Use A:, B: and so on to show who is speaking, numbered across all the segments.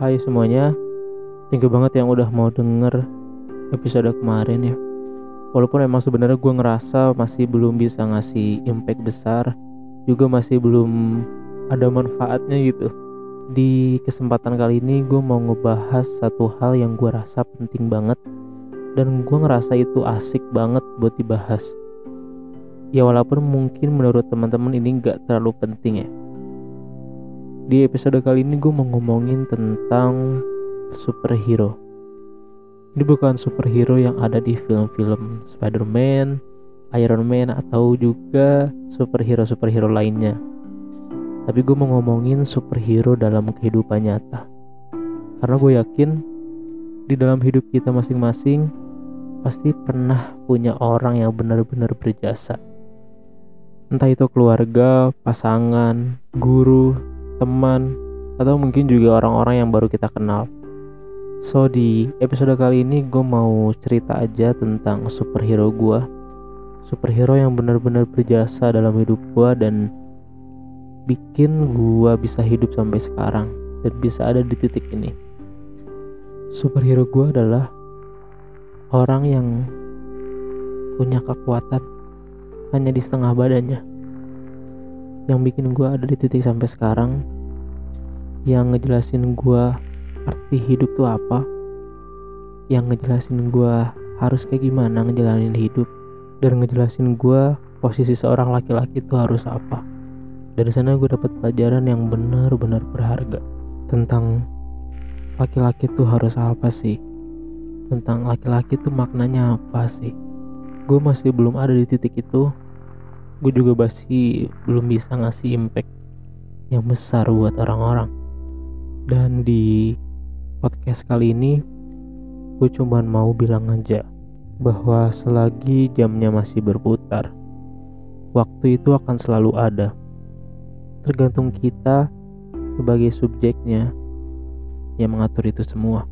A: Hai semuanya, thank you banget yang udah mau denger episode kemarin ya. Walaupun emang sebenarnya gue ngerasa masih belum bisa ngasih impact besar, juga masih belum ada manfaatnya gitu. Di kesempatan kali ini gue mau ngebahas satu hal yang gue rasa penting banget dan gue ngerasa itu asik banget buat dibahas. Ya walaupun mungkin menurut teman-teman ini gak terlalu penting ya di episode kali ini gue mau ngomongin tentang superhero. Ini bukan superhero yang ada di film-film Spider-Man, Iron Man atau juga superhero-superhero lainnya. Tapi gue mau ngomongin superhero dalam kehidupan nyata. Karena gue yakin di dalam hidup kita masing-masing pasti pernah punya orang yang benar-benar berjasa. Entah itu keluarga, pasangan, guru, teman, atau mungkin juga orang-orang yang baru kita kenal. So di episode kali ini gue mau cerita aja tentang superhero gue Superhero yang benar-benar berjasa dalam hidup gue dan bikin gue bisa hidup sampai sekarang dan bisa ada di titik ini. Superhero gue adalah orang yang punya kekuatan hanya di setengah badannya yang bikin gue ada di titik sampai sekarang yang ngejelasin gue arti hidup tuh apa yang ngejelasin gue harus kayak gimana ngejalanin hidup dan ngejelasin gue posisi seorang laki-laki itu harus apa. Dari sana gue dapat pelajaran yang benar-benar berharga tentang laki-laki itu harus apa sih tentang laki-laki itu maknanya apa sih. Gue masih belum ada di titik itu gue juga masih belum bisa ngasih impact yang besar buat orang-orang. Dan di podcast kali ini gue cuma mau bilang aja bahwa selagi jamnya masih berputar waktu itu akan selalu ada. Tergantung kita sebagai subjeknya yang mengatur itu semua.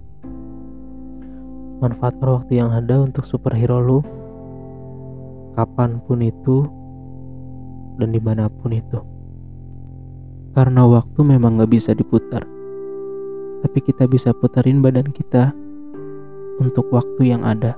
A: Manfaatkan waktu yang ada untuk superhero lo kapan pun itu dan di mana pun itu. Karena waktu memang gak bisa diputar. Tapi kita bisa putarin badan kita untuk waktu yang ada.